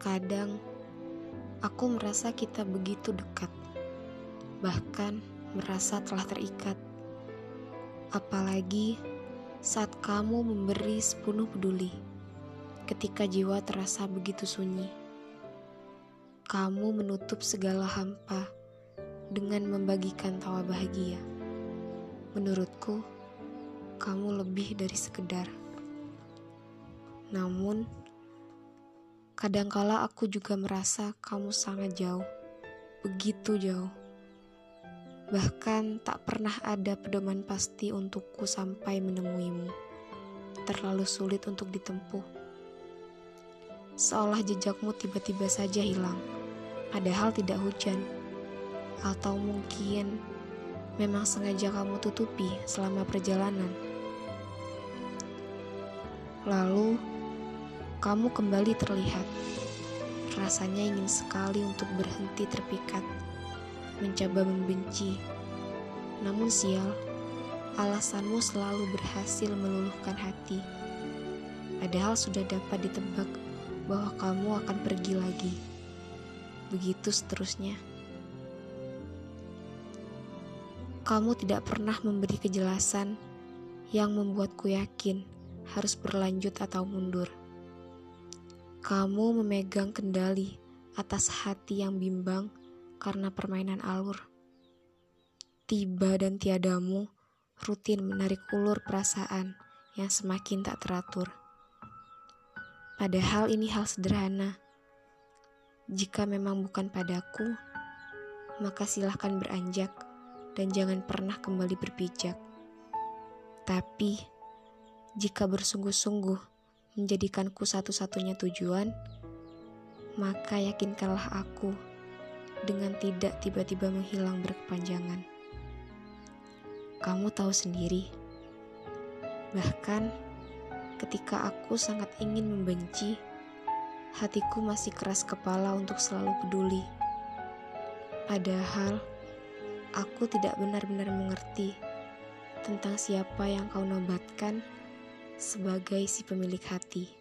Terkadang aku merasa kita begitu dekat, bahkan merasa telah terikat. Apalagi saat kamu memberi sepenuh peduli, ketika jiwa terasa begitu sunyi. Kamu menutup segala hampa dengan membagikan tawa bahagia. Menurutku, kamu lebih dari sekedar. Namun, kadangkala aku juga merasa kamu sangat jauh, begitu jauh. Bahkan tak pernah ada pedoman pasti untukku sampai menemuimu. Terlalu sulit untuk ditempuh. Seolah jejakmu tiba-tiba saja hilang, padahal tidak hujan. Atau mungkin memang sengaja kamu tutupi selama perjalanan. Lalu, kamu kembali terlihat. Rasanya ingin sekali untuk berhenti terpikat, mencoba membenci. Namun sial, alasanmu selalu berhasil meluluhkan hati. Padahal sudah dapat ditebak bahwa kamu akan pergi lagi. Begitu seterusnya. Kamu tidak pernah memberi kejelasan yang membuatku yakin harus berlanjut atau mundur. Kamu memegang kendali atas hati yang bimbang karena permainan alur. Tiba dan tiadamu rutin menarik ulur perasaan yang semakin tak teratur. Padahal ini hal sederhana. Jika memang bukan padaku, maka silahkan beranjak dan jangan pernah kembali berpijak. Tapi, jika bersungguh-sungguh menjadikanku satu-satunya tujuan, maka yakinkanlah aku dengan tidak tiba-tiba menghilang berkepanjangan. Kamu tahu sendiri, bahkan ketika aku sangat ingin membenci, hatiku masih keras kepala untuk selalu peduli. Padahal aku tidak benar-benar mengerti tentang siapa yang kau nobatkan sebagai si pemilik hati.